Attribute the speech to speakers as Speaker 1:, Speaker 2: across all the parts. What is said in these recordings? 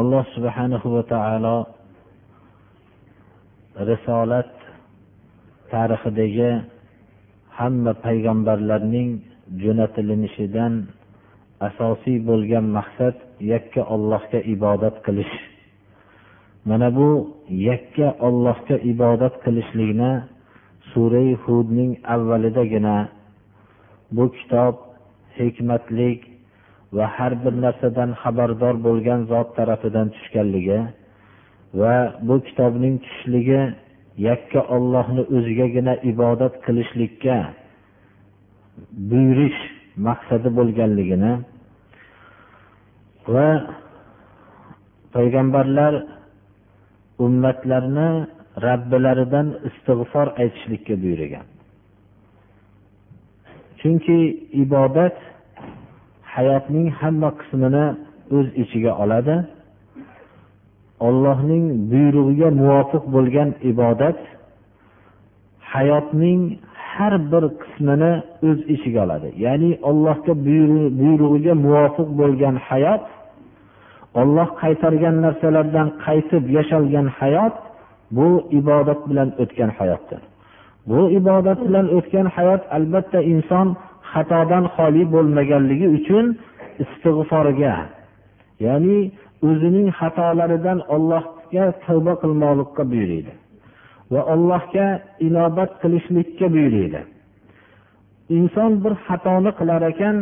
Speaker 1: Alloh subhanahu va taolo risolat tarixidagi hamma payg'ambarlarning jo'natilinishidan asosiy bo'lgan maqsad yakka ollohga ibodat qilish. Mana bu yakka ollohga ibodat qilishlikni surai hudning avvalidagina bu kitob hikmatlik va har bir narsadan xabardor bo'lgan zot tarafidan tushganligi va bu kitobning tushishligi yakka ollohni o'zigagina ibodat qilishlikka buyurish maqsadi bo'lganligini va payg'ambarlar ummatlarni robbilaridan istig'for aytishlikka buyurgan. Chunki ibodat hayotning hamma qismini o'z ichiga oladi. Ollohning buyrug'iga muvofiq bo'lgan ibodat hayotning har bir qismini o'z ichiga oladi. Ya'ni ollohga buyrug'iga muvofiq bo'lgan hayot olloh qaytargan narsalardan qaytib yashalgan hayot bu ibodat bilan o'tgan hayotdir. Bu ibodat bilan o'tgan hayot albatta inson xatodan xoli bo'lmaganligi uchun istig'forga ya'ni o'zining xatolaridan ollohga tavba qilmoqlikqa buyuriydi va allohga inobat qilishlikka buyuriydi. Inson bir xatoni qilar ekan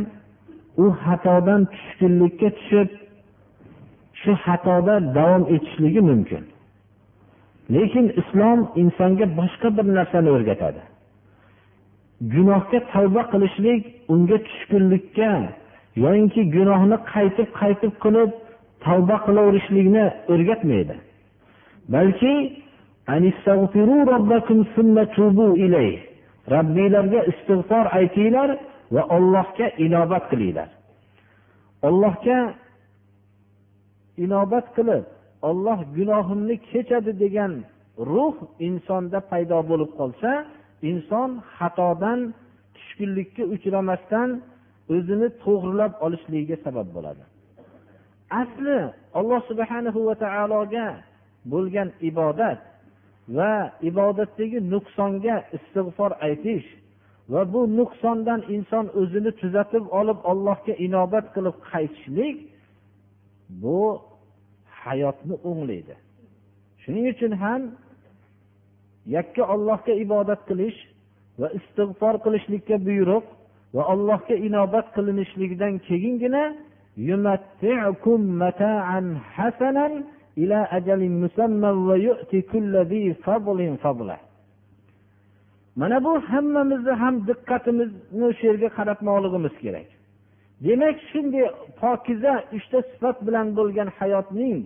Speaker 1: u xatodan tushkunlikka tushib shu xatoda davom etishligi mumkin. Lekin islom insonga boshqa bir narsani o'rgatadi. Gunohga tavba qilishlik unga tushkunlikka yoyinki gunohni qaytib qaytib qilib tavba qilaverishlikni o'rgatmaydi. Balki robbiylarga istig'for aytinglar va ollohga inobat qilinglar. Ollohga inobat qilib olloh gunohimni kechadi degan ruh insonda paydo bo'lib qolsa inson xatodan tushkunlikka uchramasdan o'zini to'g'rilab olishligiga sabab bo'ladi. Asli alloh subhanahu va taologa bo'lgan ibodat va ibodatdagi nuqsonga istig'for aytish va bu nuqsondan inson o'zini tuzatib olib allohga inobat qilib qaytishlik bu hayotni o'nglaydi. Shuning uchun ham yakka ollohga ibodat qilish va istig'for qilishlikka buyruq va allohga inobat qilinishligidan keyingina mana bu hammamizni ham diqqatimizni shu yerga qaratmoqligimiz kerak. Demak shunday pokiza uchta sifat bilan bo'lgan hayotning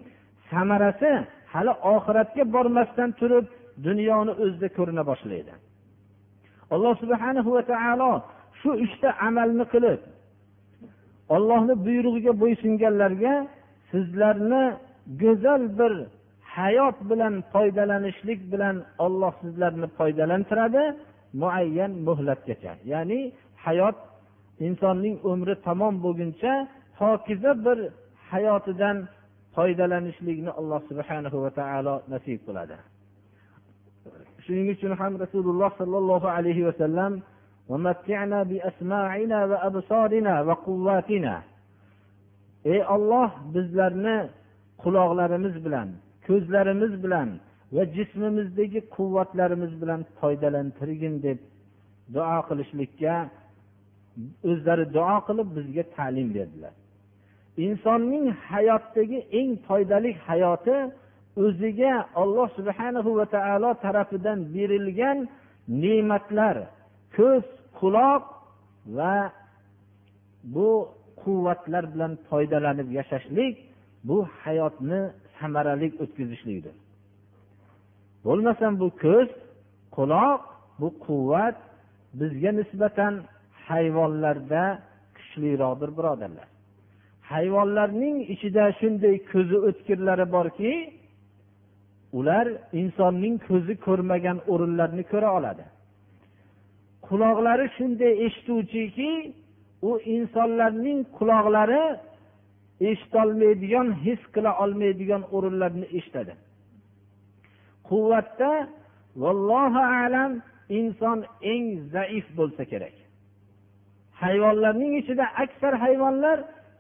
Speaker 1: samarasi hali oxiratga bormasdan turib dunyoni o'zida ko'rina boshlaydi. Alloh subhana va taolo shu uchta amalni qilib ollohni buyrug'iga bo'ysunganlarga sizlarni go'zal bir hayot bilan foydalanishlik bilan olloh sizlarni foydalantiradi muayyan muhlatgacha ya'ni hayot insonning umri tamom bo'lguncha pokiza bir hayotidan foydalanishlikni alloh subhanahu va taolo nasib qiladi. Shuning uchun ham rasululloh sollallohu alayhi vasallam ey olloh bizlarni quloqlarimiz bilan ko'zlarimiz bilan va jismimizdagi quvvatlarimiz bilan foydalantirgin deb duo qilishlikka o'zlari duo qilib bizga ta'lim berdilar. Insonning hayotdagi eng foydali hayoti o'ziga olloh subhanahu va taolo tarafidan berilgan ne'matlar ko'z quloq va bu quvvatlar bilan foydalanib yashashlik bu hayotni samarali o'tkazishlikdir. Bo'lmasam bu ko'z quloq bu quvvat bizga nisbatan hayvonlarda kuchliroqdir birodarlar. Hayvonlarning ichida shunday ko'zi o'tkirlari borki ular insonning ko'zi ko'rmagan o'rinlarni ko'ra oladi. Quloqlari shunday eshituvchiki u insonlarning quloqlari eshitolmaydigan his qila olmaydigan o'rinlarni eshitadi. Quvvatda vallohu alam inson eng zaif bo'lsa kerak. Hayvonlarning ichida aksar hayvonlar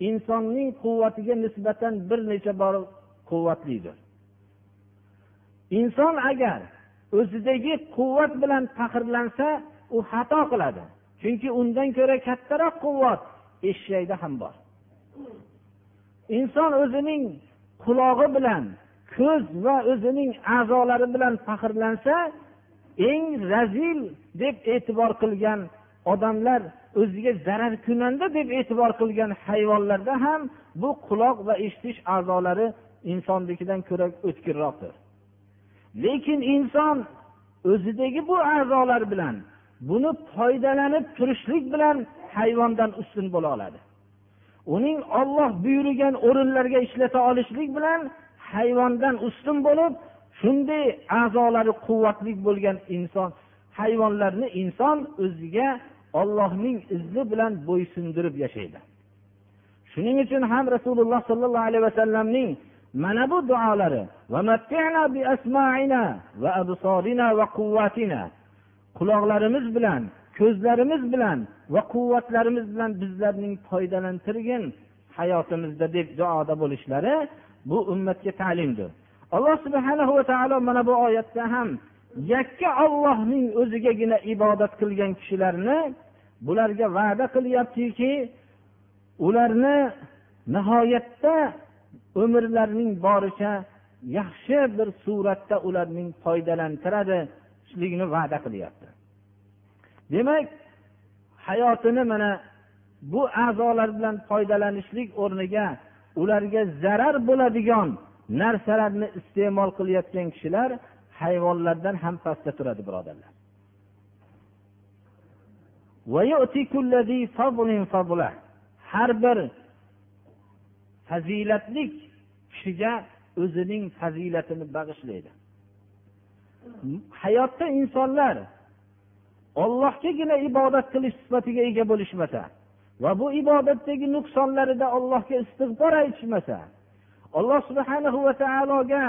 Speaker 1: insonning quvvatiga nisbatan bir necha bor quvvatlidir. Inson agar o'zidagi quvvat bilan faxrlansa u xato qiladi. Chunki undan ko'ra kattaroq quvvat eshakda ham bor. Inson o'zining qulog'i bilan ko'z va o'zining a'zolari bilan faxrlansa eng razil deb e'tibor qilgan odamlar o'ziga zarar kunanda deb e'tibor qilgan hayvonlarda ham bu quloq va eshitish a'zolari insonnikidan ko'ra o'tkirroqdir. Lekin inson o'zidagi bu a'zolar bilan buni foydalanib turishlik bilan hayvondan ustun bo'la oladi. Uning olloh buyurgan o'rinlarga ishlata olishlik bilan hayvondan ustun bo'lib shunday a'zolari quvvatli bo'lgan inson hayvonlarni inson o'ziga ollohning izni bilan bo'ysundirib yashaydi. Shuning uchun ham rasululloh sollallohu alayhi vasallamning mana bu duolari. Quloqlarimiz bilan ko'zlarimiz bilan va quvvatlarimiz bilan bizlarning foydalantirgin hayotimizda deb duoda bo'lishlari bu ummatga ta'limdir. Alloh subhana va taolo mana bu oyatda ham yakka ollohning o'zigagina ibodat qilgan kishilarni bularga va'da qilyaptiki ularni nihoyatda umrlarining boricha yaxshi bir suratda ularning foydalantiradiligini va'da qilyapti. Demak hayotini mana bu a'zolar bilan foydalanishlik o'rniga ularga zarar bo'ladigan narsalarni iste'mol qilayotgan kishilar hayvonlardan ham pastda turadi birodarlar. Har bir fazilatli kishiga o'zining fazilatini bag'ishlaydi. Hayotda insonlar ollohgagina ibodat qilish sifatiga ega bo'lishmasa va bu ibodatdagi nuqsonlarida allohga istig'for aytishmasa alloh subhana va taologa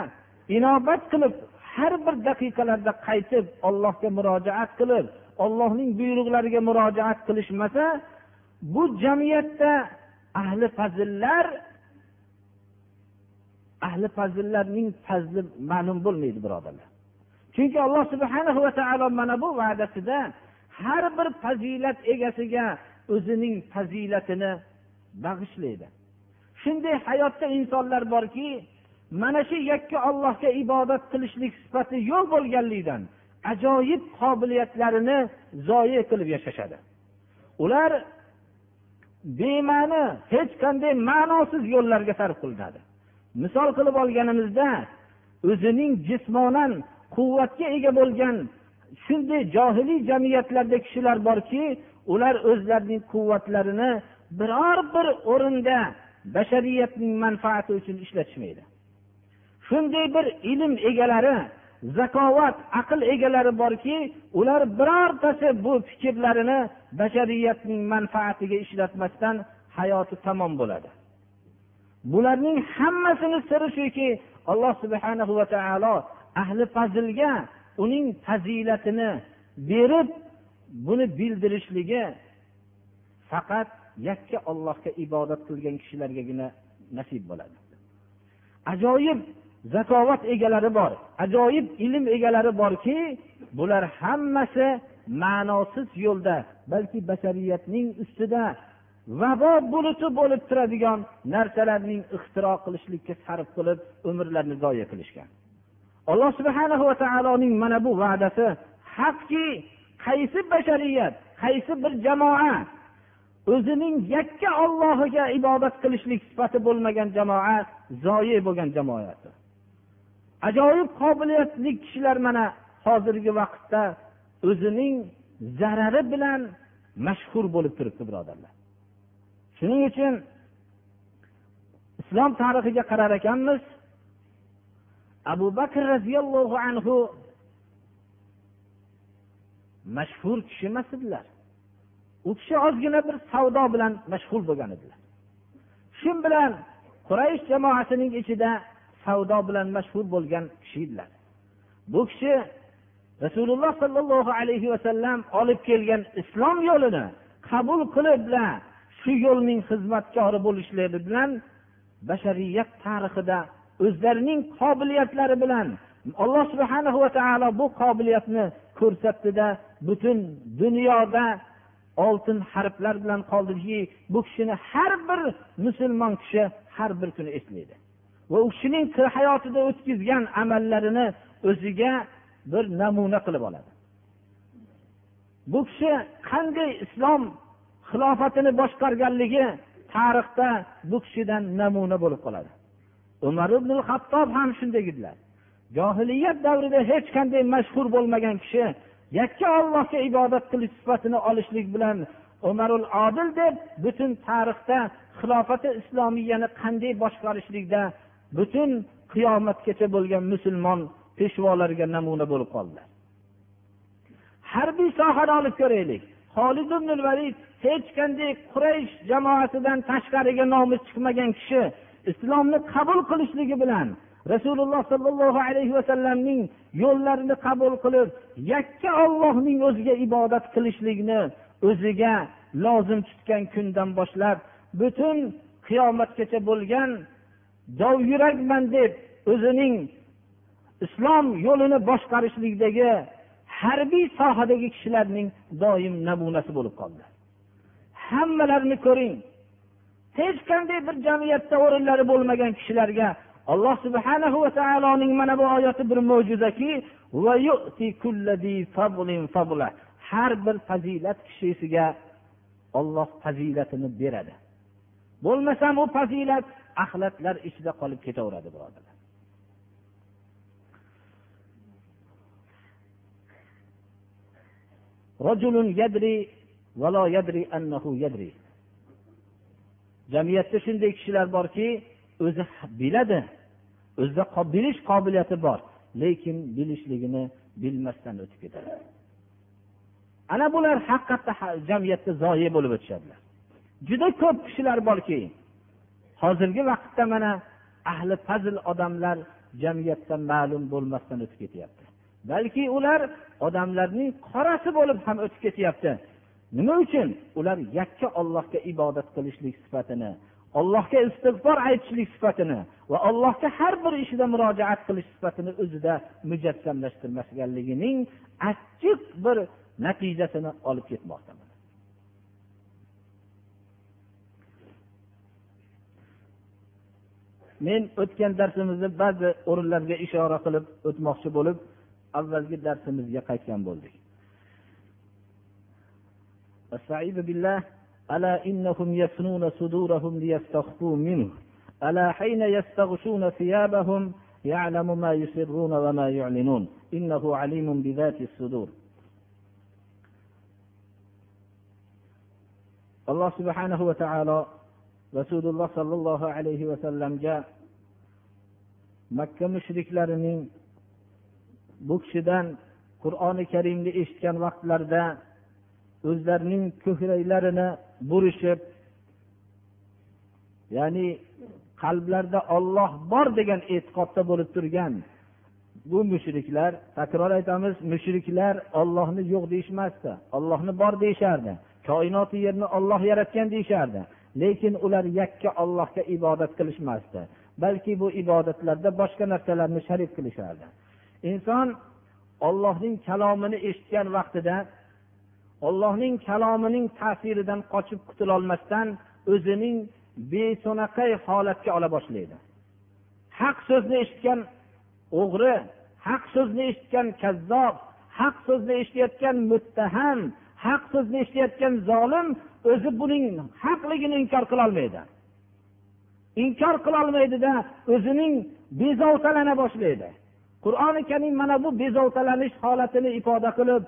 Speaker 1: inobat qilib har bir daqiqalarda qaytib allohga murojaat qilib ollohning buyruqlariga murojaat qilishmasa bu jamiyatda ahli fazillar ahli fazillarning fazli ma'lum bo'lmaydi birodarlar. Chunki alloh subhana va taolo mana bu va'dasida har bir fazilat egasiga o'zining fazilatini bag'ishlaydi. Shunday hayotda insonlar borki mana shu yakka ollohga ibodat qilishlik sifati yo'q bo'lganligidan ajoyib qobiliyatlarini zoye qilib yashashadi. Ular bema'ni hech qanday ma'nosiz yo'llarga sarf qilinadi. Misol qilib olganimizda o'zining jismonan quvvatga ega bo'lgan shunday johiliy jamiyatlarda kishilar borki ular o'zlarining quvvatlarini biror bir o'rinda bashariyatning manfaati uchun ishlatishmaydi. Shunday bir ilm egalari zakovat aql egalari borki ular birortasi bu fikrlarini bashariyatning manfaatiga ishlatmasdan hayoti tamom bo'ladi. Bularning hammasini siri shuki alloh subhana va taolo ahli fazilga uning fazilatini berib buni bildirishligi faqat yakka ollohga ibodat qilgan kishilargagina nasib bo'ladi. Ajoyib zakovat egalari bor ajoyib ilm egalari borki bular hammasi ma'nosiz yo'lda balki bashariyatning ustida vabo buluti bo'lib turadigan narsalarning ixtiro qilishlikka sarf qilib umrlarini zoya qilishgan. Alloh subhana va taoloning mana bu va'dasi haqki qaysi bashariyat qaysi bir jamoa o'zining yakka ollohiga ibodat qilishlik sifati bo'lmagan jamoa zoyi bo'lgan jamoasi ajoyib qobiliyatli kishilar mana hozirgi vaqtda o'zining zarari bilan mashhur bo'lib turibdi birodarlar. Shuning uchun islom tarixiga qarar ekanmiz. Abu bakr roziyallohu anhu mashhur kishi emas edilar. U kishi ozgina bir savdo bilan mashg'ul bo'lgan edilar. Shu bilan quraysh jamoasining ichida savdo bilan mashhur bo'lgan kishi edilar. Bu kishi rasululloh sollallohu alayhi vasallam olib kelgan islom yo'lini qabul qilib shu yo'lning xizmatkori bo'lishlari bilan bashariyat tarixida o'zlarining qobiliyatlari bilan alloh subhana va taolo bu qobiliyatni ko'rsatdida butun dunyoda oltin harflar bilan qoldiki bu kishini har bir musulmon kishi har bir kuni eslaydi. Va u kishining hayotida o'tkazgan amallarini o'ziga bir namuna qilib oladi. Bu kishi qanday islom xilofatini boshqarganligi tarixda bu kishidan namuna bo'lib qoladi. Umar ibn hattob ham shunday edilar. Johiliyat davrida hech qanday mashhur bo'lmagan kishi yakka ollohga ibodat qilish sifatini olishlik bilan umarul odil deb butun tarixda xilofati islomiyani qanday boshqarishlikda butun qiyomatgacha bo'lgan musulmon peshvolarga namuna bo'lib qoldilar. Harbiy sohani olib ko'raylik. Holid ibn valid hech qanday quraysh jamoasidan tashqariga nomi chiqmagan kishi islomni qabul qilishligi bilan rasululloh sollallohu alayhi vasallamning yo'llarini qabul qilib yakka ollohning o'ziga ibodat qilishlikni o'ziga lozim tutgan kundan boshlab butun qiyomatgacha bo'lgan dovyurakman deb o'zining islom yo'lini boshqarishlikdagi harbiy sohadagi kishilarning doim namunasi bo'lib qoldi. Hammalarini ko'ring. Hech qanday bir jamiyatda o'rinlari bo'lmagan kishilarga alloh subhanahu va taoloning mana bu oyati bir mo'jizaki har bir fazilat kishisiga olloh fazilatini beradi. Bo'lmasam u fazilat axlatlar ichida qolib ketaveradi birodarlar. Jamiyatda shunday kishilar borki o'zi biladi. O'zida bilish qobiliyati bor lekin bilishligini bilmasdan o'tib ketadi. Ana bular haqiqatda jamiyatda zoyi bo'lib o'tishadilar. Juda ko'p kishilar borki hozirgi vaqtda mana ahli fazl odamlar jamiyatda ma'lum bo'lmasdan o'tib ketyapti. Balki ular odamlarning qorasi bo'lib ham o'tib ketyapti. Nima uchun? Ular yakka ollohga ibodat qilishlik sifatini allohga istig'for aytishlik sifatini va allohga har bir ishida murojaat qilish sifatini o'zida mujassamlashtirmasligining achchiq bir natijasini olib ketmoqda men o'tgan darsimizda ba'zi o'rinlarga ishora qilib o'tmoqchi bo'lib avvalgi darsimizga qaytgan bo'ldik. استعيذ بالله.
Speaker 2: ألا إنهم يسنون صدورهم ليستخفوا منه. ألا حين يستغشون ثيابهم يعلم ما يسرون وما يعلنون. إنه عليم بذات الصدور. الله سبحانه وتعالى رسول الله صلى الله عليه وسلم جاء مكة makka mushriklarining bu kishidan qur'oni karimni وقت vaqtlarida o'zlarining ko'kraklarini burishib ya'ni qalblarida olloh bor degan e'tiqodda bo'lib turgan bu mushriklar takror aytamiz mushriklar ollohni yo'q deyishmasdi ollohni bor deyishardi koinoti yerni olloh yaratgan deyishardi lekin ular yakka ollohga ibodat qilishmasdi balki bu ibodatlarda boshqa narsalarni sharik qilishardi. Inson ollohning kalomini eshitgan vaqtida ollohning kalomining ta'siridan qochib qutulolmasdan o'zining besonaqay holatga ola boshlaydi. Haq so'zni eshitgan o'g'ri haq so'zni eshitgan kazzob haq so'zni eshitayotgan muttaham haq so'zni eshitayotgan zolim
Speaker 1: o'zi buning haqligini inkor qilolmaydi inkor qilolmaydida o'zining bezovtalana boshlaydi. Qur'oni karim mana bu bezovtalanish holatini ifoda qilib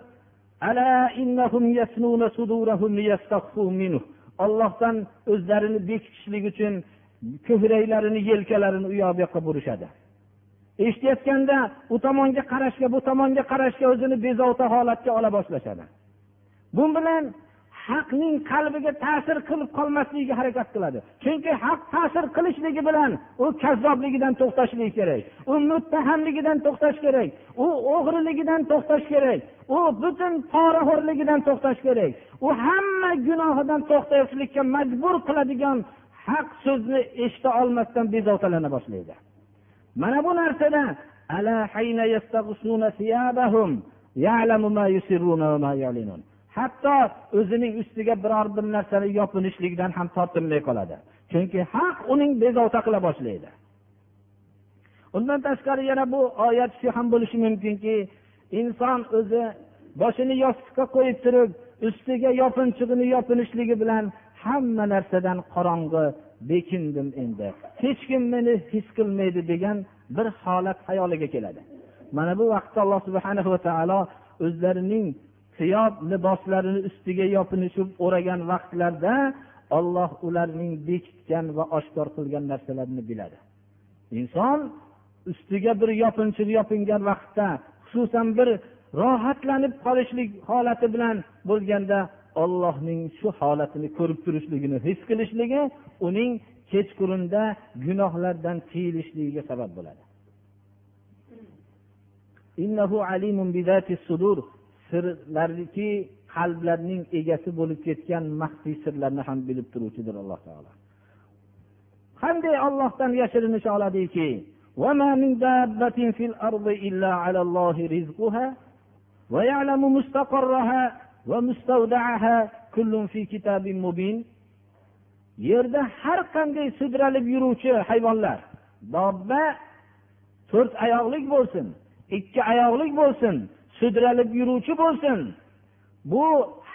Speaker 1: ollohdan o'zlarini bekitishlik uchun ko'kraklarini yelkalarini u yoq bu yoqqa burishadi. Eshitayotganda u tomonga qarashga bu tomonga qarashga o'zini bezovta holatga ola boshlashadi. Bu bilan haqning qalbiga ta'sir qilib qolmasligiga harakat qiladi. Chunki haq ta'sir qilishligi bilan u kazzobligidan to'xtashligi kerak u muttahamligidan to'xtash kerak u o'g'riligidan to'xtash kerak u butun poraxo'rligidan to'xtash kerak u hamma gunohidan to'xtashlikka majbur qiladigan haq so'zni eshita olmasdan bezovtalana boshlaydi. Mana bu narsada hatto o'zining ustiga biror bir narsani yopinishlikdan ham tortinmay qoladi. Chunki haq uning bezovta qila boshlaydi. Undan tashqari yana bu oyat shu ham bo'lishi mumkinki inson o'zi boshini yostiqqa qo'yib turib ustiga yopinchig'ini yopinishligi bilan hamma narsadan qorong'i bekindim endi. Hech kim meni his qilmaydi degan bir holat xayoliga keladi. Mana bu vaqtda alloh subhana va taolo o'zlarining siyob liboslarini ustiga yopinishib o'ragan vaqtlarda olloh ularning bekitgan va oshkor qilgan narsalarini biladi. Inson ustiga bir yopinchiq yopingan vaqtda xususan bir rohatlanib qolishlik holati bilan bo'lganda ollohning shu holatini ko'rib turishligini his qilishligi uning kechqurunda gunohlardan tiyilishligiga sabab bo'ladi. sirlarniki qalblarning egasi bo'lib ketgan maxfiy sirlarni ham bilib turuvchidir alloh taolo. Qanday ollohdan yashirinish oladiki? Yerda har qanday sudralib yuruvchi hayvonlar dobba to'rt oyoqlik bo'lsin ikki oyoqlik bo'lsin sudralib yuruvchi bo'lsin. Bu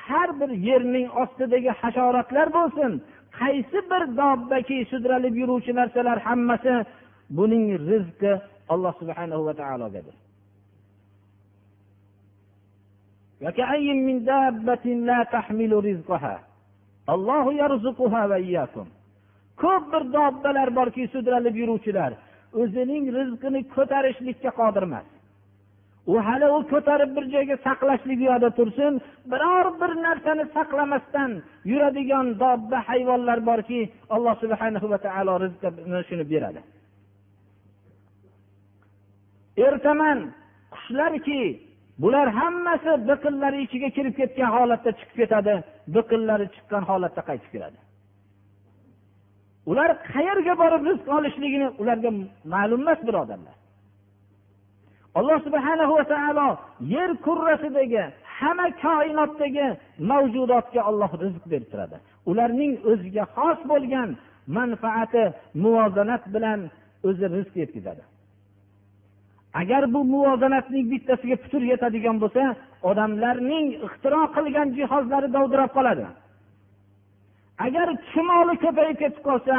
Speaker 1: har bir yerning ostidagi hasharotlar bo'lsin. Qaysi bir dobbaki sudralib yuruvchi narsalar hammasi buning rizqi alloh subhanahu va taologadir. Ko'p bir dobbalar borki sudralib yuruvchilar o'zining rizqini ko'tarishlikka qodir emas u hali u ko'tarib bir joyga saqlashlik yoqda tursin biror bir narsani saqlamasdan yuradigan dobba hayvonlar borki alloh subhana va taolo rizqini shuni beradi. Ertaman qushlarki bular hammasi biqinlari ichiga kirib ketgan holatda chiqib ketadi biqinlari chiqqan holatda qaytib keladi ular qayerga borib rizq olishligini ularga ma'lum emas birodarlar. Alloh subhana va taolo yer kurrasidagi hamma koinotdagi mavjudotga olloh rizq berib turadi ularning o'ziga xos bo'lgan manfaati muvozanat bilan o'zi rizq yetkazadi. Agar bu muvozanatning bittasiga putur yetadigan bo'lsa odamlarning ixtiro qilgan jihozlari dovdirab qoladi. Agar chumoli ko'payib ketib qolsa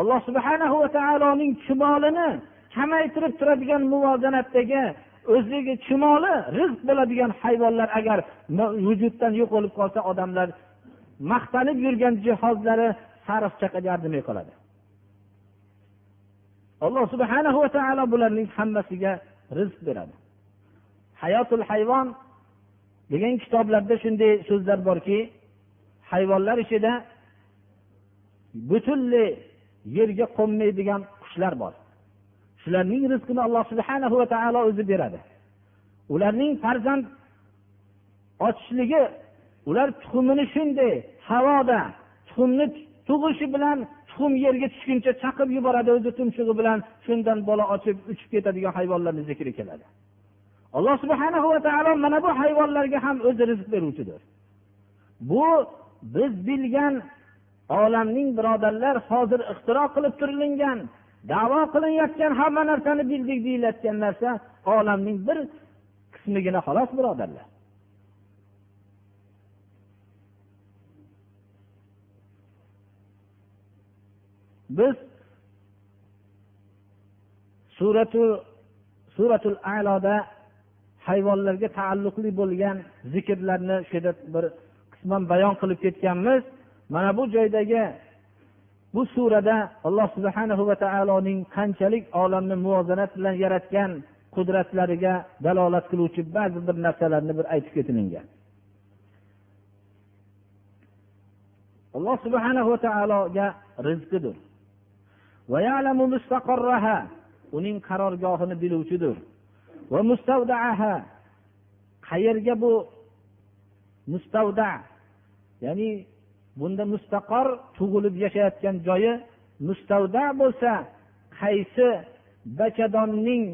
Speaker 1: alloh subhana va taoloning chumolini kamaytirib turadigan muvozanatdagi o'zligi chumoli rizq bo'ladigan hayvonlar agar vujuddan yo'qolib qolsa odamlar maqtanib yurgan jihozlari sariqchaqa yordamay qoladi. Alloh subhana va taolo bularning hammasiga rizq beradi. Hayotul hayvon degan kitoblarda shunday so'zlar borki hayvonlar ichida butunlay yerga qo'nmaydigan qushlar bor. Shularning rizqini alloh subhana va taolo o'zi beradi. Ularning farzand ochishligi ular tuxumini shunday havoda tuxumni tug'ishi bilan tuxum yerga tushguncha chaqib yuboradi o'zi tumshug'i bilan shundan bola ochib uchib ketadigan hayvonlarni zikri keladi. Alloh subhana va taolo mana bu hayvonlarga ham o'zi rizq beruvchidir. Bu biz bilgan olamning birodarlar hozir ixtiro qilib turilingan davo qilinayotgan hamma narsani bildik deyilayotgan narsa olamning bir qismigina xolos birodarlar. Biz suratu suratul aloda hayvonlarga taalluqli bo'lgan zikrlarni shu yerda bir qisman bayon qilib ketganmiz. Mana bu joydagi bu surada alloh subhanahu va taoloning qanchalik olamni muvozanat bilan yaratgan qudratlariga dalolat qiluvchi ba'zi bir narsalarni bir aytib ketilingan. Alloh subhanahu va taologa rizqidir. Uning qarorgohini biluvchidir. Va mustavdaaha qayerga bu mustavda ya'ni bunda mustaqor tug'ilib yashayotgan joyi mustavda bo'lsa qaysi bachadonning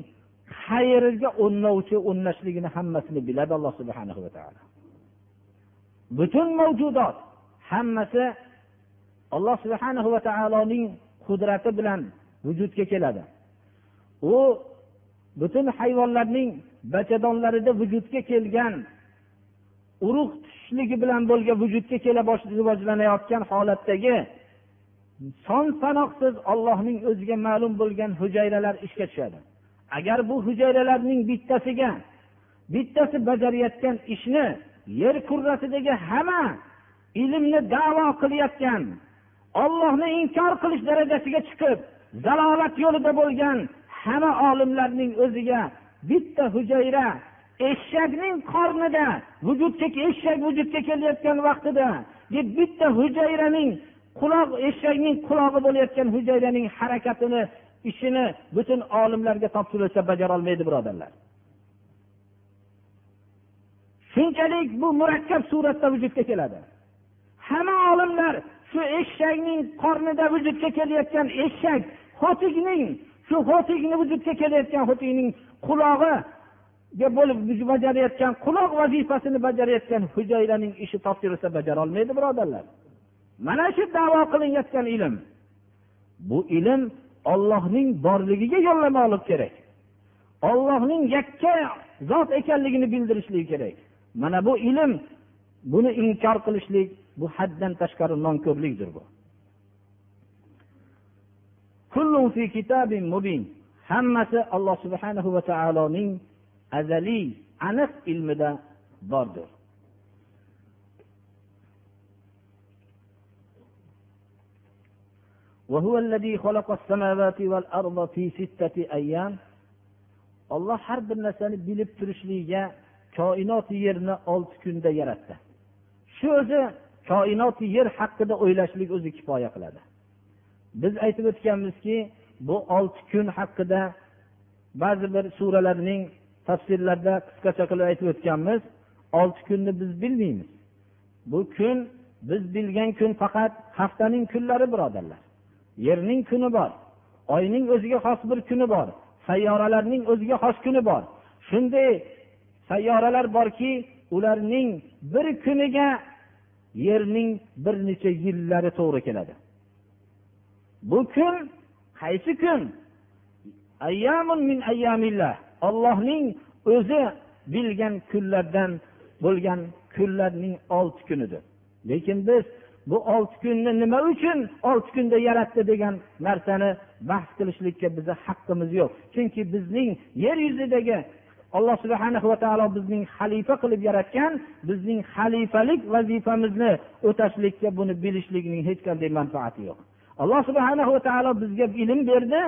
Speaker 1: qayerga o'rnovchi o'rnashligini hammasini biladi alloh subhana va taolo. Butun mavjudot hammasi alloh subhanahu va taoloning qudrati bilan vujudga keladi. U butun hayvonlarning bachadonlarida vujudga kelgan urug' tushishligi bilan bo'lgan vujudga kela rivojlanayotgan holatdagi son sanoqsiz ollohning o'ziga ma'lum bo'lgan hujayralar ishga tushadi. Agar bu hujayralarning bittasiga bittasi bajarayotgan ishni yer kurrasidagi hamma ilmni davo qilayotgan ollohni inkor qilish darajasiga chiqib zalolat yo'lida bo'lgan hamma olimlarning o'ziga bitta hujayra eshakning qornida vujudga eshak vujudga kelayotgan vaqtida bitta hujayraning quloq eshakning qulog'i bo'layotgan hujayraning harakatini ishini butun olimlarga topshirilsa bajarolmaydi birodarlar. Shunchalik bu murakkab suratda vujudga keladi. Hamma olimlar shu eshakning qornida vujudga kelayotgan eshak xo'tikning shu xo'tikni vujudga kelayotgan xo'tikning qulog'i bo'lib bajarayotgan quloq vazifasini bajarayotgan hujayraning ishi topshirilsa bajarolmaydi birodarlar. Mana shu davo qilinayotgan ilm. Bu ilm ollohning borligiga yo'llamoqlik kerak. Ollohning yakka zot ekanligini bildirishligi kerak. Mana bu ilm buni inkor qilishlik bu haddan tashqari nonko'rlikdir bu. Hammasi alloh subhanahu va taoloning azaliy aniq ilmida bordir وهو الذي خلق السماوات والأرض في ستة أيام olloh har bir narsani bilib turishligiga koinoti yerni olti kunda yaratdi shu o'zi koinoti yer haqida o'ylashlik o'zi kifoya qiladi biz aytib o'tganmizki bu olti kun haqida ba'zi bir suralarning tafsirlarda qisqacha qilib aytib o'tganmiz olti kunni biz bilmaymiz. Bu kun biz bilgan kun faqat haftaning kunlari birodarlar. Yerning kuni bor oyning o'ziga xos bir kuni bor sayyoralarning o'ziga xos kuni bor. Shunday sayyoralar borki ularning bir kuniga yerning bir necha yillari to'g'ri keladi. Bu kun qaysi kun? Min ayyamillah. Ollohning o'zi bilgan kunlardan bo'lgan kunlarning olti kunidir. Lekin biz bu olti kunni nima uchun olti kunda yaratdi degan narsani bahs qilishlikka bizni haqqimiz yo'q. Chunki bizning yer yuzidagi alloh subhana va taolo bizning xalifa qilib yaratgan bizning xalifalik vazifamizni o'tashlikka buni bilishlikning hech qanday manfaati yo'q. Alloh subhana va taolo bizga ilm berdi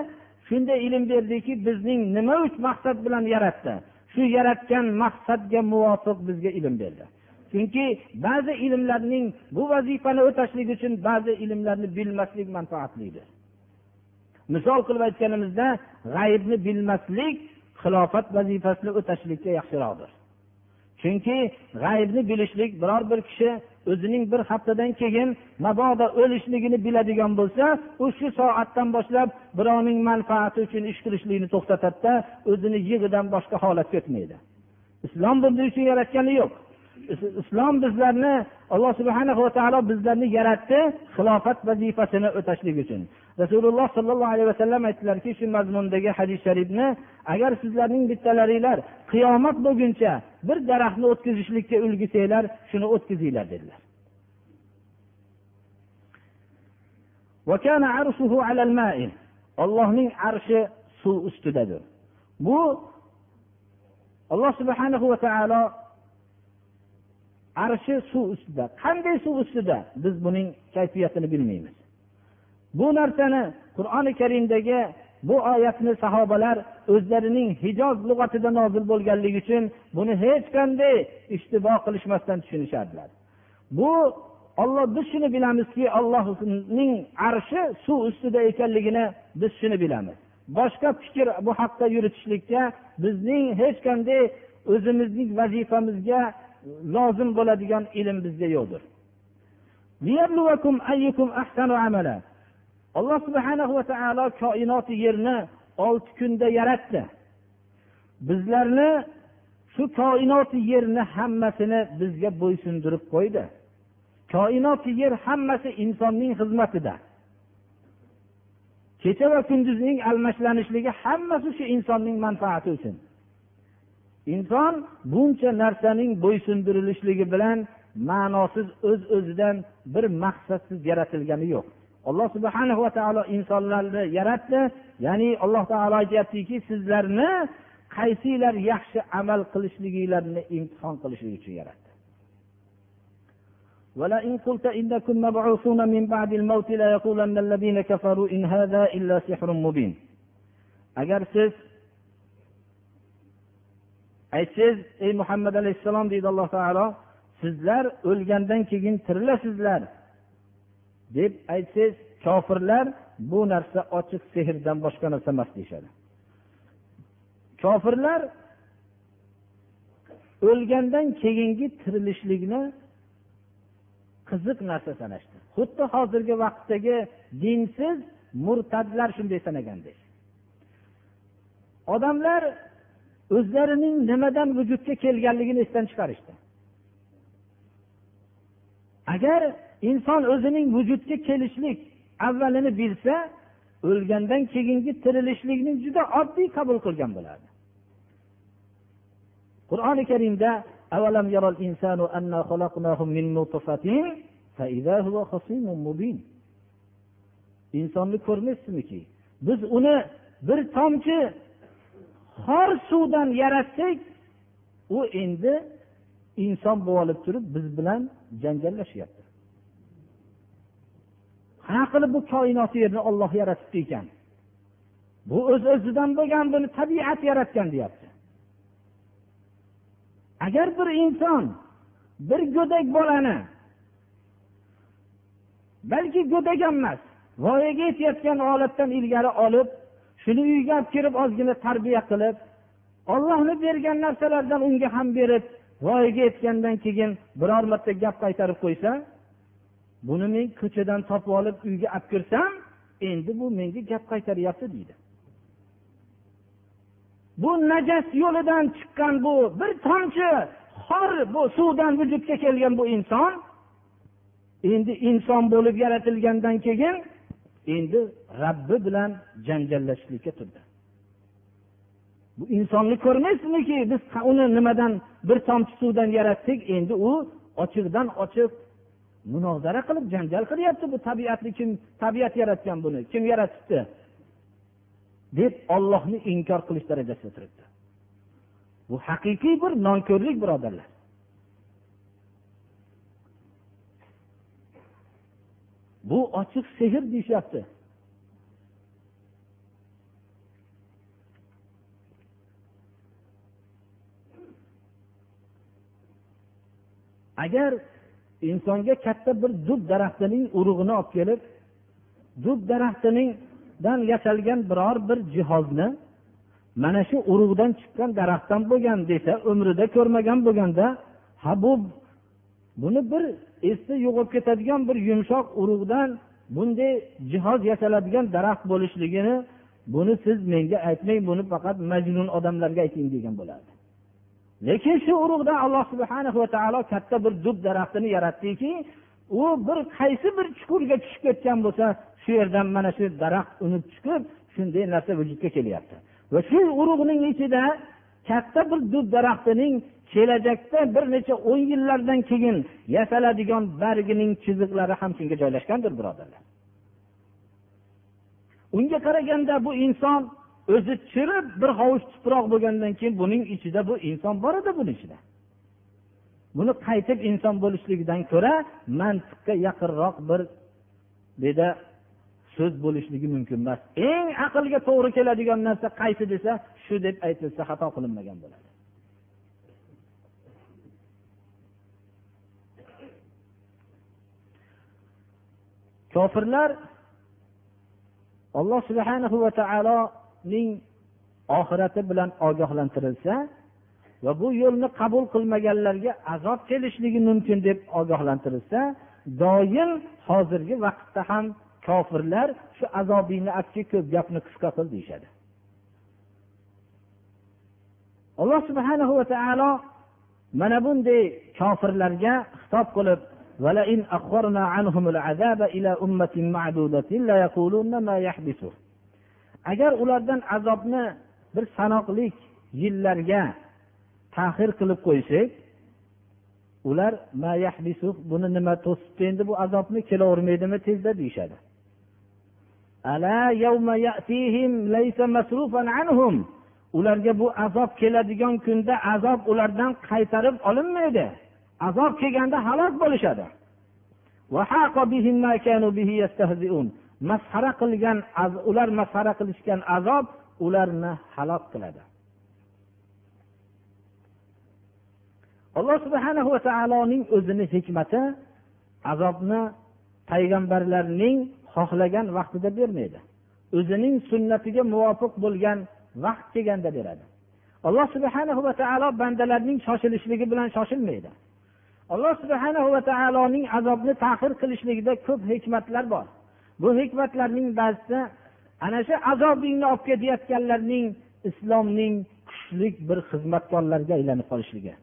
Speaker 1: shunday ilm berdiki bizning nima uchun maqsad bilan yaratdi? Shu yaratgan maqsadga muvofiq bizga ilm berdi. Chunki ba'zi ilmlarning bu vazifani o'tashlik uchun ba'zi ilmlarni bilmaslik manfaatlidir. Misol qilib aytganimizda g'aybni bilmaslik xilofat vazifasini o'tashlikka yaxshiroqdir. Chunki g'aybni bilishlik biror bir kishi o'zining bir haftadan keyin mabodo o'lishligini biladigan bo'lsa u shu soatdan boshlab birovning manfaati uchun ish qilishlikni to'xtatadida o'zini yig'idan boshqa holatga o'tmaydi. Islom bunday uchun yaratgani yo'q. Islom bizlarni alloh subhana va taolo bizlarni yaratdi xilofat vazifasini o'tashlik uchun. Rasululloh sollallohu alayhi vasallam aytdilarki shu mazmundagi hadis sharifni agar sizlarning bittalaringlar qiyomat bo'lguncha bir daraxtni o'tkazishlikka ulgursanglar shuni o'tkazinglar dedilar. Ollohning arshi suv ustidadir. Bu alloh subhanahu va taolo arshi suv ustida. Qanday suv ustida? Biz buning kayfiyatini bilmaymiz. Bu narsani qur'oni karimdagi bu oyatni sahobalar o'zlarining hijoz lug'atida nozil bo'lganligi uchun buni hech qanday ishtibo qilishmasdan tushunishardilar. Bu olloh biz shuni bilamizki allohning arshi suv ustida ekanligini biz shuni bilamiz. Boshqa fikr bu haqda yuritishlikka bizning hech qanday o'zimizning vazifamizga lozim bo'ladigan ilm bizda yo'qdir. Alloh subhana va taolo koinoti yerni olti kunda yaratdi. Bizlarni shu koinoti yerni hammasini bizga bo'ysundirib qo'ydi. Koinoti yer hammasi insonning xizmatida. Kecha va kunduzning almashlanishligi hammasi shu insonning manfaati uchun. Inson buncha narsaning bo'ysundirilishligi bilan ma'nosiz o'z öz o'zidan bir maqsadsiz yaratilgani yo'q. alloh subhana va taolo insonlarni yaratdi ya'ni alloh taolo aytyaptiki sizlarni qaysinglar yaxshi amal qilishliginglarni imtihon qilishlik uchun yaratdi ولئن قلت إنكم مبعوثون من بعد الموت ليقولن الذين كفروا إن هذا إلا سحر مبين agar siz aytsangiz ey muhammad alayhissalom deydi alloh taolo sizlar o'lgandan keyin tirilasizlar Deb aytsangiz kofirlar bu narsa ochiq sehrdan boshqa narsa emas deyishadi. Kofirlar o'lgandan keyingi tirilishlikni qiziq narsa sanashdi. Xuddi hozirgi vaqtdagi dinsiz murtadlar shunday sanagandek odamlar o'zlarining nimadan vujudga kelganligini esdan chiqarishdi. Agar inson o'zining vujudga kelishlik avvalini bilsa o'lgandan keyingi tirilishlikni juda oddiy qabul qilgan bo'ladi qur'oni karimda insonni ko'rmaysizmiki biz uni bir tomchi xor suvdan yaratdik u endi inson bo'lib turib biz bilan janjallashyapti qanaqa qilib bu koinot yerni olloh yaratibdi ekan bu o'z öz o'zidan bo'lgan buni tabiat yaratgan deyapti. Agar bir inson bir go'dak bolani balki go'dak ham emas voyaga yetayotgan holatdan ilgari olib shuni uyga olib kirib ozgina tarbiya qilib ollohni bergan narsalardan unga ham berib voyaga yetgandan keyin biror marta gap qaytarib qo'ysa buni men ko'chadan topib olib uyga olib kirsam endi bu menga gap qaytaryapti deydi. Bu najas yo'lidan chiqqan bu bir tomchi xor bu suvdan vujudga kelgan bu inson endi inson bo'lib yaratilgandan keyin endi rabbi bilan janjallashishlikka turdi. Bu insonni ko'rmaysizmiki biz uni nimadan bir tomchi suvdan yaratdik endi u ochiqdan ochiq munozara qilib janjal qilyapti bu tabiatni kim tabiat yaratgan buni kim yaratibdi? deb ollohni inkor qilish darajasida turibdi. Bu haqiqiy bir nonko'rlik birodarlar. Bu ochiq sehr deyishyapti. Agar insonga katta bir dub daraxtining urug'ini olib kelib dub daraxtiningdan yasalgan biror bir jihozni mana shu urug'dan chiqqan daraxtdan bo'lgan desa umrida ko'rmagan bo'lganda ha bu buni bir esda yo'qolib ketadigan bir yumshoq urug'dan bunday jihoz yasaladigan daraxt bo'lishligini buni siz menga aytmang buni faqat majnun odamlarga ayting degan bo'lardi. Lekin shu urug'dan alloh subhana va taolo katta bir dub daraxtini yaratdiki u bir qaysi bir chuqurga tushib ketgan bo'lsa shu yerdan mana shu daraxt unib chiqib shunday narsa vujudga kelyapti. Va shu urug'ning ichida katta bir dub daraxtining kelajakda bir necha o'n yillardan keyin yasaladigan bargining chiziqlari ham shunga joylashgandir birodarlar. Unga qaraganda bu inson o'zi chirib bir hovuch tuproq bo'lgandan keyin buning ichida bu inson bor edi buni ichida. Buni qaytib inson bo'lishligidan ko'ra mantiqqa yaqinroq bir beda so'z bo'lishligi mumkin emas. Eng aqlga to'g'ri keladigan narsa qaysi desa shu deb aytilsa xato qilinmagan bo'ladi. Kofirlar alloh subhanahu va taolo taoloning oxirati bilan ogohlantirilsa va bu yo'lni qabul qilmaganlarga azob kelishligi mumkin deb ogohlantirilsa doim hozirgi vaqtda ham kofirlar shu azobingni aytki ko'p gapni qisqa qil deyishadi alloh subhanahu va taolo mana bunday kofirlarga xitob qilib ولئن أخرنا عنهم العذاب إلى أمة معدودة ليقولون ما يحبسه agar ulardan azobni bir sanoqli yillarga tahir qilib qo'ysak ular buni nima to'sibdi endi bu azobni kelavermaydimi tezda? deyishadi. Ularga bu azob keladigan kunda azob ulardan qaytarib olinmaydi. Azob kelganda halok bo'lishadi. Masxara qilgan ular masxara qilishgan azob ularni halok qiladi. Alloh subhana va taoloning o'zini hikmati azobni payg'ambarlarning xohlagan vaqtida bermaydi. O'zining sunnatiga muvofiq bo'lgan vaqt kelganda beradi. Alloh subhana va taolo bandalarning shoshilishligi bilan shoshilmaydi. Alloh subhana va taoloning azobni tahir qilishligida ko'p hikmatlar bor. Bu hikmatlarning ba'zisi ana shu azobingni olib ketayotganlarning islomning kuchli bir xizmatkorlariga aylanib qolishligi.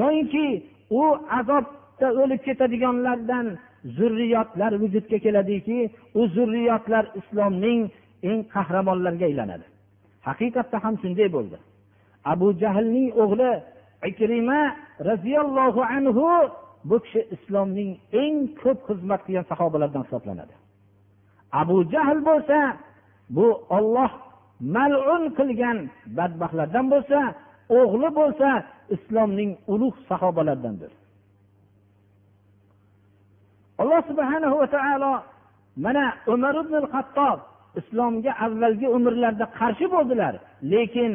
Speaker 1: Yoyinki u azobda o'lib ketadiganlardan zurriyotlar vujudga keladiki u zurriyotlar islomning eng qahramonlariga aylanadi. Haqiqatda ham shunday bo'ldi. Abu jahlning o'g'li ikrima roziyallohu anhu bu kishi islomning eng ko'p xizmat qilgan sahobalardan hisoblanadi. Abu jahl bo'lsa bu olloh malun qilgan badbaxtlardan bo'lsa o'g'li bo'lsa islomning ulug' sahobalaridandir. Alloh subhana va taolo mana umar ibn hattob islomga avvalgi umrlarida qarshi bo'ldilar lekin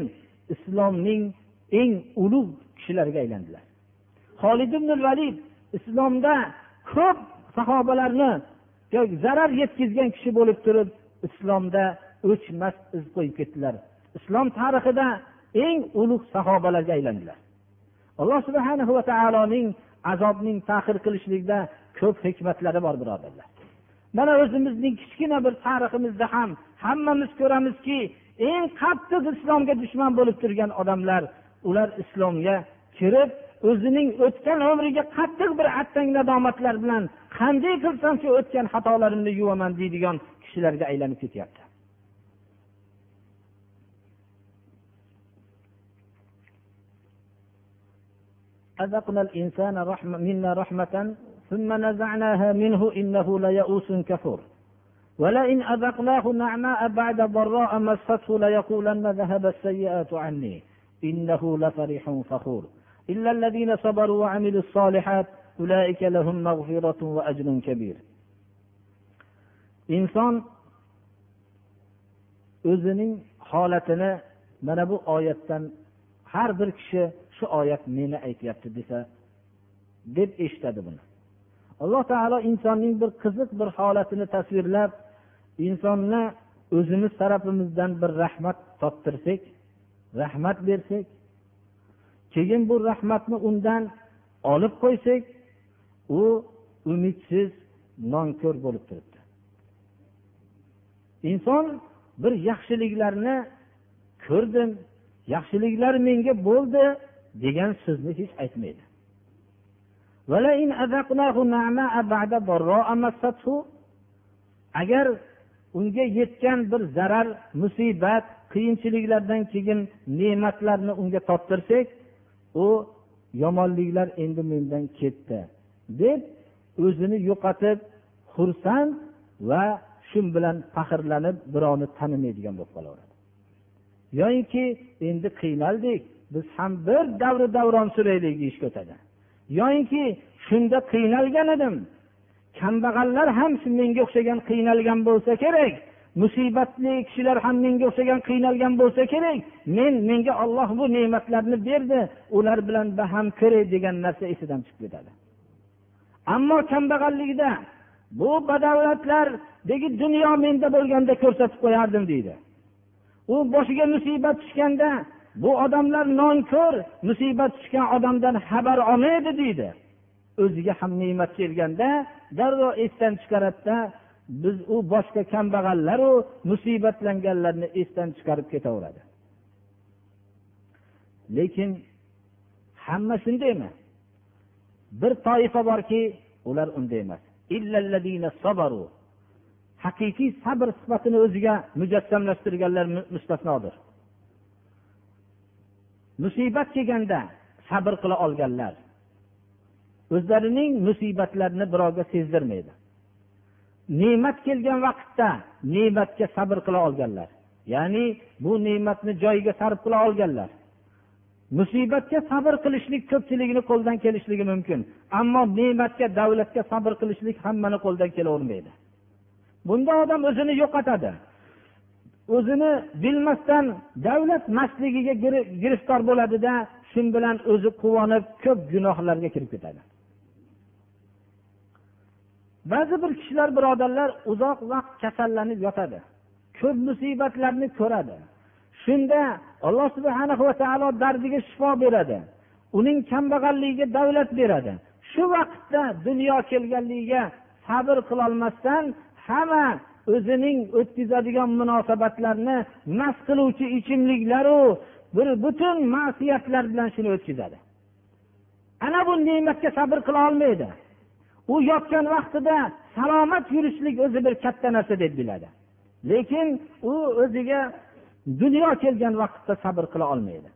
Speaker 1: islomning eng ulug' kishilariga aylandilar. Holid ibn valid islomda ko'p sahobalarni zarar yetkazgan kishi bo'lib turib islomda o'chmas iz qo'yib ketdilar. Islom tarixida eng ulug' sahobalarga aylandilar. Alloh subhana va taoloning azobning tahir qilishlikda ko'p hikmatlari bor birodarlar. Mana o'zimizning kichkina bir tariximizda ham hammamiz ko'ramizki eng qattiq islomga dushman bo'lib turgan odamlar ular islomga kirib o'zining o'tgan umriga qattiq bir attang nadomatlar bilan qanday qilsam shu o'tgan xatolarimni yuvaman deydigan kishilarga aylanib ketyapti أذقنا ثم نزعناها منه إنه ليئوس كفور ولئن أذقناه نعماء بعد ضراء مسته ليقولن ذهب السيئات عني إنه لفرح فخور إلا الذين صبروا وعملوا الصالحات أولئك لهم مغفرة وأجر كبير inson o'zining holatini mana bu oyatdan har bir kishi shu oyat meni aytyapti desa deb eshitadi buni alloh taolo insonning bir qiziq bir holatini tasvirlab insonni o'zimiz tarafimizdan bir rahmat toptirsak rahmat bersak keyin bu rahmatni undan olib qo'ysak u umidsiz nonko'r bo'lib turibdi. Inson bir yaxshiliklarni ko'rdim yaxshiliklar menga bo'ldi degan so'zni hech aytmaydi. Agar unga yetgan bir zarar musibat qiyinchiliklardan keyin ne'matlarni unga toptirsak u yomonliklar endi mendan ketdi deb o'zini yo'qotib xursand va shu bilan faxrlanib birovni tanimaydigan bo'lib qolaveradi. Yoyinki endi qiynaldik biz ham bir davri davron suraylik deyishga o'tadi. Yoyinki shunda qiynalgan edim. Kambag'allar ham menga o'xshagan qiynalgan bo'lsa kerak. Musibatli kishilar ham menga o'xshagan qiynalgan bo'lsa kerak. Men menga olloh bu ne'matlarni berdi ular bilan baham ko'ray degan narsa esidan chiqib ketadi. Ammo kambag'allikda bu badavlatlardagi dunyo menda bo'lganda ko'rsatib qo'yardim deydi. U boshiga musibat tushganda bu odamlar nonko'r musibat tushgan odamdan xabar olmaydi deydi. O'ziga ham ne'mat kelganda darrov esdan chiqaradida biz u boshqa kambag'allaru musibatlanganlarni esdan chiqarib ketaveradi. Lekin hamma shunday emas. Bir toifa borki ular unday emas. Haqiqiy sabr sifatini o'ziga mujassamlashtirganlar mustasnodir. Musibat kelganda sabr qila olganlar o'zlarining musibatlarini birovga sezdirmaydi. Ne'mat kelgan vaqtda ne'matga sabr qila olganlar. Ya'ni bu ne'matni joyiga sarf qila olganlar. Musibatga sabr qilishlik ko'pchiligini qo'ldan kelishligi mumkin. Ammo ne'matga davlatga sabr qilishlik hammani qo'ldan kelavermaydi. Bunda odam o'zini yo'qotadi. O'zini bilmasdan davlat mastligiga giriftor bo'ladida shu bilan o'zi quvonib ko'p gunohlarga kirib ketadi. Ba'zi bir kishilar birodarlar uzoq vaqt kasallanib yotadi. Ko'p musibatlarni ko'radi. Shunda alloh subhana va taolo dardiga shifo beradi. Uning kambag'alligiga davlat beradi. Shu vaqtda dunyo kelganligiga sabr qilolmasdan hamma o'zining o'tkazadigan munosabatlarni mast qiluvchi ichimliklaru bir butun ma'siyatlar bilan shuni o'tkazadi. Ana bu ne'matga sabr qila olmaydi. U yotgan vaqtida salomat yurishlik o'zi bir katta narsa deb biladi. Lekin u o'ziga dunyo kelgan vaqtda sabr qila olmaydi.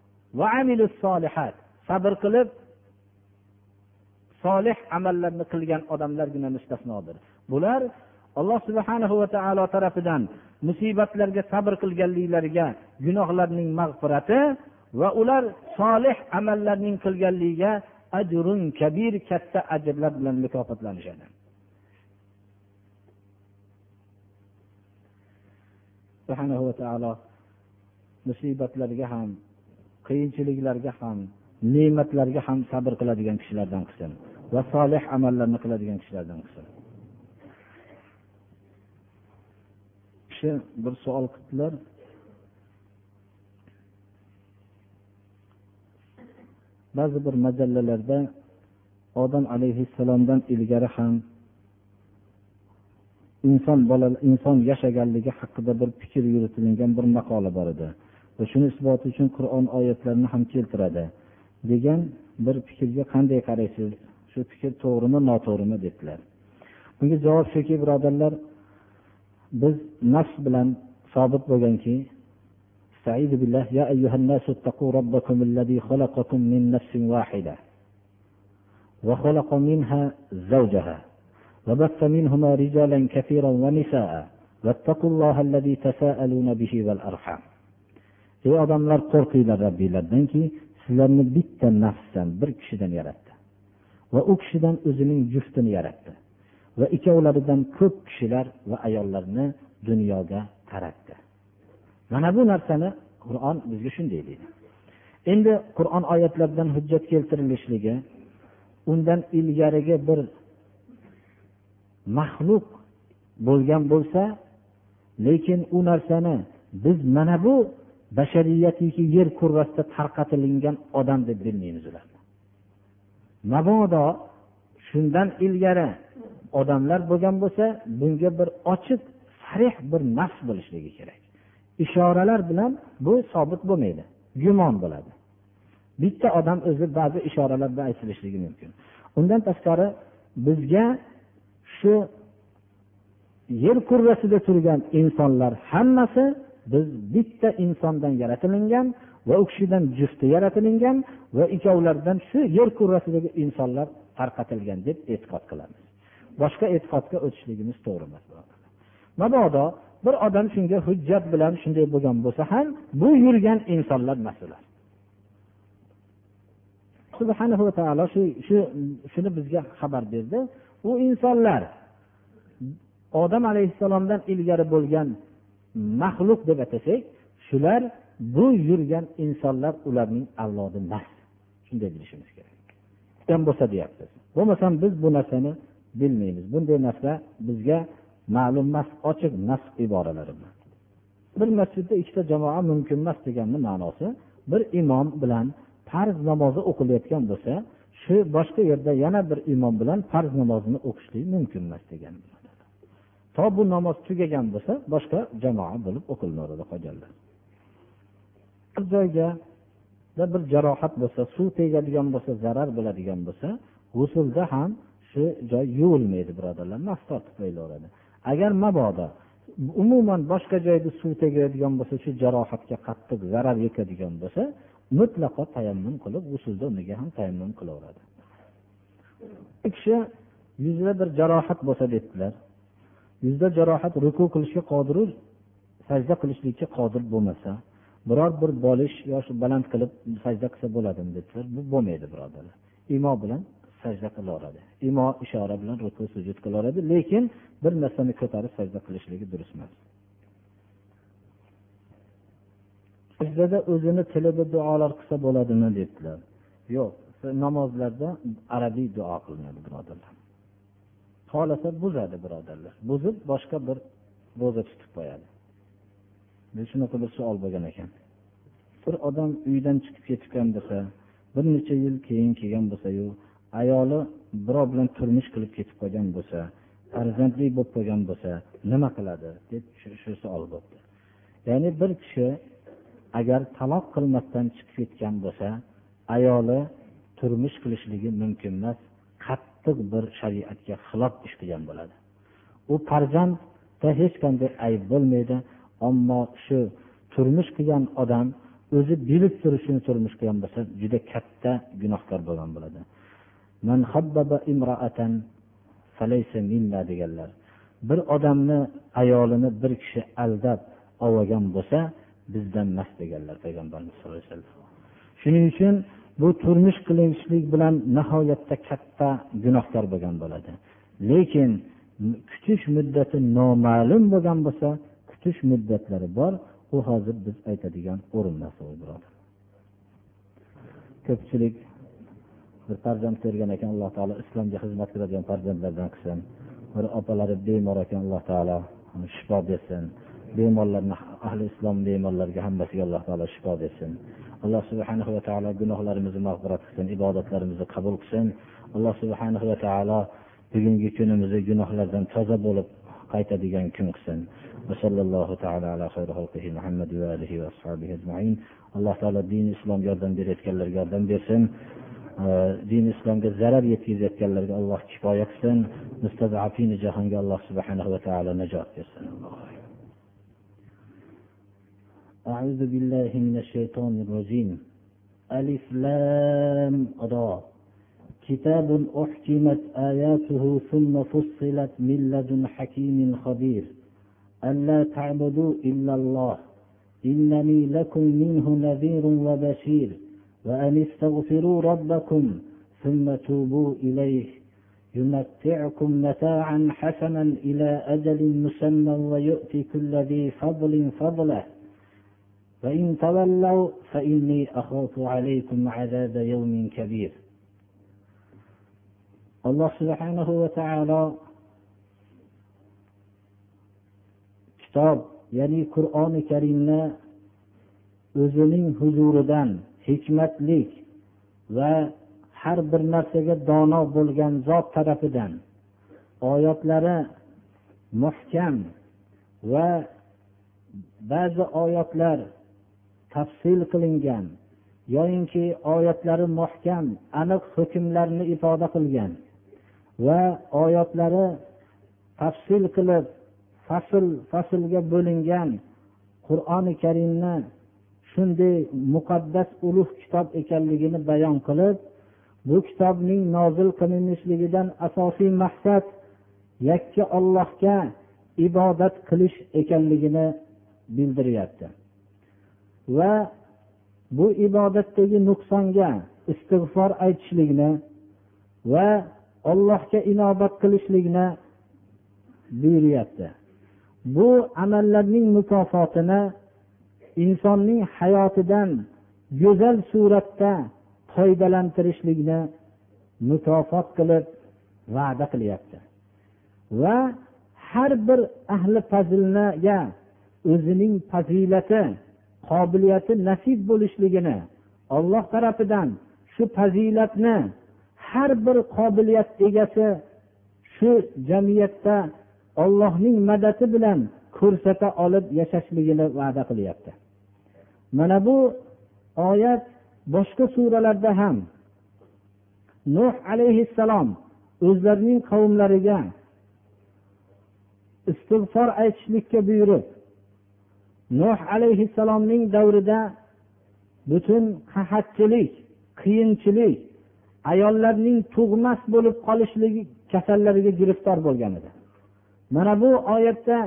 Speaker 1: Sabr qilib solih amallarni qilgan odamlargina mustasnodir. Bular alloh subhana va taolo tarafidan musibatlarga sabr qilganliklariga gunohlarning mag'firati va ular solih amallarning qilganligiga ajrun kabir katta ajrlar bilan mukofotlanishadi. Subhanahu va taolo musibatlarga ham qiyinchiliklarga ham ne'matlarga ham sabr qiladigan kishilardan qilsin va solih amallarni qiladigan kishilardan qilsin. Kishi bir savol qildilar ba'zi bir majallalarda odam alayhissalomdan ilgari ham inson bola inson yashaganligi haqida bir fikr yuritilgan bir maqola bor edi. Va shuni isboti uchun qur'on oyatlarini ham keltiradi. Degan bir fikrga qanday qaraysiz? Shu fikr to'g'rimi noto'g'rimi dedilar bunga javob shuki birodarlar biz nafs bilan sobit bo'lganki استعيذ بالله يا أيها الناس اتقوا ربكم الذي خلقكم من نفس واحدة وخلق منها زوجها وبث منهما رجالا كثيرا ونساء واتقوا الله الذي تساءلون به والأرحام ey odamlar qo'rqinglar robbinglardanki sizlarni bitta nafsdan bir kishidan yaratdi va u kishidan o'zining juftini yaratdi va ikkovlaridan ko'p kishilar va ayollarni dunyoga taratdi Mana bu narsani qur'on bizga shunday deydi. Endi qur'on oyatlaridan hujjat keltirilishligi undan ilgarigi bir maxluq bo'lgan bo'lsa lekin u narsani biz mana bu bashariyatiki yer kurrasida tarqatilingan odam deb bilmaymiz ularni mabodo shundan ilgari odamlar bo'lgan bo'lsa bunga bir ochiq sarih bir nafs bo'lishligi kerak. Ishoralar bilan bu sobit bo'lmaydi. Gumon bo'ladi. Bitta odam o'zi ba'zi ishoralar bilan aytilishligi mumkin. Undan tashqari bizga shu yer kurrasida turgan insonlar hammasi biz bitta insondan yaratilingan va u kishidan jufti yaratilingan va ikkovlaridan shu yer kurrasidagi insonlar tarqatilgan deb e'tiqod qilamiz. Boshqa e'tiqodga o'tishligimiz to'g'ri emas mabodo bir odam shunga hujjat bilan shunday bo'lgan bo'lsa ham bu yurgan insonlar mas'ul subhanahu va taolo shu shu shuni bizga xabar berdi. U insonlar odam alayhissalomdan ilgari bo'lgan maxluq deb atasak shular bu yurgan insonlar ularning avlodi emas. Shunday bilishimiz kerak. Bo'lsa deyapmiz. Bo'lmasam biz bu narsani bilmaymiz. Bunday narsa bizga ma'lum emas ochiq nas iboralari bilan bir masjidda ikkita jamoa mumkin emas deganni ma'nosi bir imom bilan farz namozi o'qilayotgan bo'lsa shu boshqa yerda yana bir imom bilan farz namozini o'qishlik mumkin emas degan to bu namoz tugagan bo'lsa boshqa jamoa bo'lib o'qilaveradi qolganlar. Bir joyga bir jarohat bo'lsa suv tegadigan bo'lsa zarar bo'ladigan bo'lsa g'usulda ham shu joy yuvilmaydi birodarlar. Nas tortib qo'yilaveradi. Agar mabodo umuman boshqa joyda suv tegadigan bo'lsa shu jarohatga qattiq zarar yetadigan bo'lsa mutlaqo tayammum qilib g'usulda uniga ham tayammum qilaveradi. Kishi yuzida bir jarohat bo'lsa dedilar yuzda jarohat ruku qilishga qodiru sajda qilishlikka qodir bo'lmasa biror bir bolish yoshi baland qilib sajda qilsa bo'ladimi dedilar bu bo'lmaydi birodarlar. Imo bilan sajda qilaveradi. Imo ishora bilan ruku sujud qilaveradi lekin bir narsani ko'tarib sajda qilishligi durust emas. Sajdada o'zini tilida duolar qilsa bo'ladimi dedilar yo'q namozlarda arabiy duo qilinadi birodarlar. Xohlasa buzadi birodarlar. Buzib boshqa bir ro'za tutib qo'yadi. Shunaqa bir savol bo'lgan ekan. Bir odam uydan chiqib ketgan bo'lsa bir necha yil keyin kelgan bo'lsayu ayoli birov bilan turmush qilib ketib qolgan bo'lsa farzandli bo'lib qolgan bo'lsa nima qiladi deb shu savol bo'libdi ya'ni bir kishi agar taloq qilmasdan chiqib ketgan bo'lsa ayoli turmush qilishligi mumkin emas qattiq bir shariatga xilof ish qilgan bo'ladi. U farzandda hech qanday ayb bo'lmaydi ammo shu turmush qilgan odam o'zi bilib turib shuni turmush qilgan bo'lsa juda katta gunohkor bo'lgan bo'ladi. Deganlar. Bir odamni ayolini bir kishi aldab olgan bo'lsa bizdan emas deganlar payg'ambarimiz sallallohu alayhi vasallam. Shuning uchun bu turmush qilishlik bilan nihoyatda katta gunohkor bo'lgan bo'ladi. Lekin kutish muddati noma'lum bo'lgan bo'lsa kutish muddatlari bor. U hozir biz aytadigan o'rin birodar ko'pchilik bir farzand bergan ekan alloh taolo islomga xizmat qiladigan farzandlardan qilsin. Bir opalari bemor ekan alloh taolo shifo bersin. Bemorlarni ahli islom bemorlarga hammasiga alloh taolo shifo bersin. Alloh subhanahu va taolo gunohlarimizni mag'firat qilsin ibodatlarimizni qabul qilsin. Alloh subhanahu va taolo bugungi kunimizni gunohlardan toza bo'lib qaytadigan kun qilsin. Alloh taolo din islom yordam berayotganlarga yordam bersin. Din islomga zarar yetkazayotganlarga alloh kifoya qilsin mustazafini jahonga alloh subhanahu va taolo najot bersin أعوذ بالله من الشيطان الرجيم ألف لام را كتاب أحكمت آياته ثم فصلت من لدن حكيم خبير ألا تعبدوا إلا الله إنني لكم منه نذير وبشير وأن استغفروا ربكم ثم توبوا إليه. يمتعكم متاعا حسنا إلى أجل مسمى ويؤتي كل ذي فضل فضله. فإن تولوا فإني أخاف عليكم عذاب يوم كبير. alloh subhanahu va taolo kitob ya'ni qur'oni karimni o'zining huzuridan hikmatlik va har bir narsaga dono bo'lgan zot tarafidan oyatlari muhkam va ba'zi oyatlar tafsil qilingan yoyinki oyatlari muhkam aniq hukmlarni ifoda qilgan va oyatlari tafsil qilib fasl faslga bo'lingan qur'oni karimni shunday muqaddas ulug' kitob ekanligini bayon qilib bu kitobning nozil qilinishligidan asosiy maqsad yakka ollohga
Speaker 2: ibodat qilish ekanligini bildiryapti. Va bu ibodatdagi nuqsonga istig'for aytishlikni va allohga inobat qilishlikni buyuryapti. Bu amallarning mukofotini insonning hayotidan go'zal suratda foydalantirishlikni mukofot qilib va'da qilyapti. Va har bir ahli fazilnaga o'zining fazilati qobiliyati nasib bo'lishligini olloh tarafidan shu fazilatni har bir qobiliyat egasi shu jamiyatda ollohning madadi bilan ko'rsata olib yashashligini va'da qilyapti. Mana bu oyat boshqa suralarda ham. Nuh alayhissalom o'zlarining qavmlariga istig'for aytishlikka buyurib nuh alayhissalomning davrida butun qahatchilik qiyinchilik ayollarning tug'mas bo'lib qolishligi kasallariga giriftor bo'lgan edi. Mana bu oyatda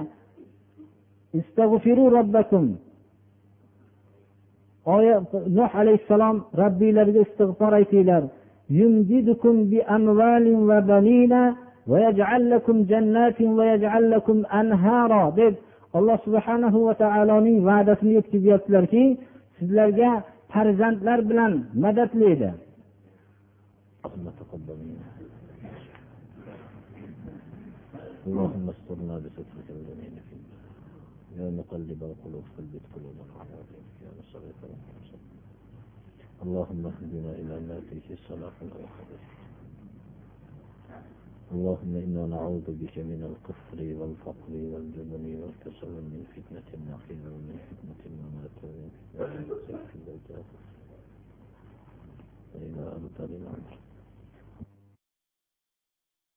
Speaker 2: nuh alayhissalom robbiylarga istig'for aytinglar deb alloh subhanahu va taoloning va'dasini yetkazyaptilarki sizlarga farzandlar bilan madadlaydi
Speaker 1: اللهم استرنا بسترك الجميل يا مقلب القلوب ثبت قلوبنا على دينك يا مصرف اللهم اهدنا إلى ما فيه الصلاح والخير اللهم إنا نعوذ بك من الكفر والفقر والجبن والكسل من فتنة النقيل ومن فتنة الممات ومن فتنة الزوجات وإلى أنت بنا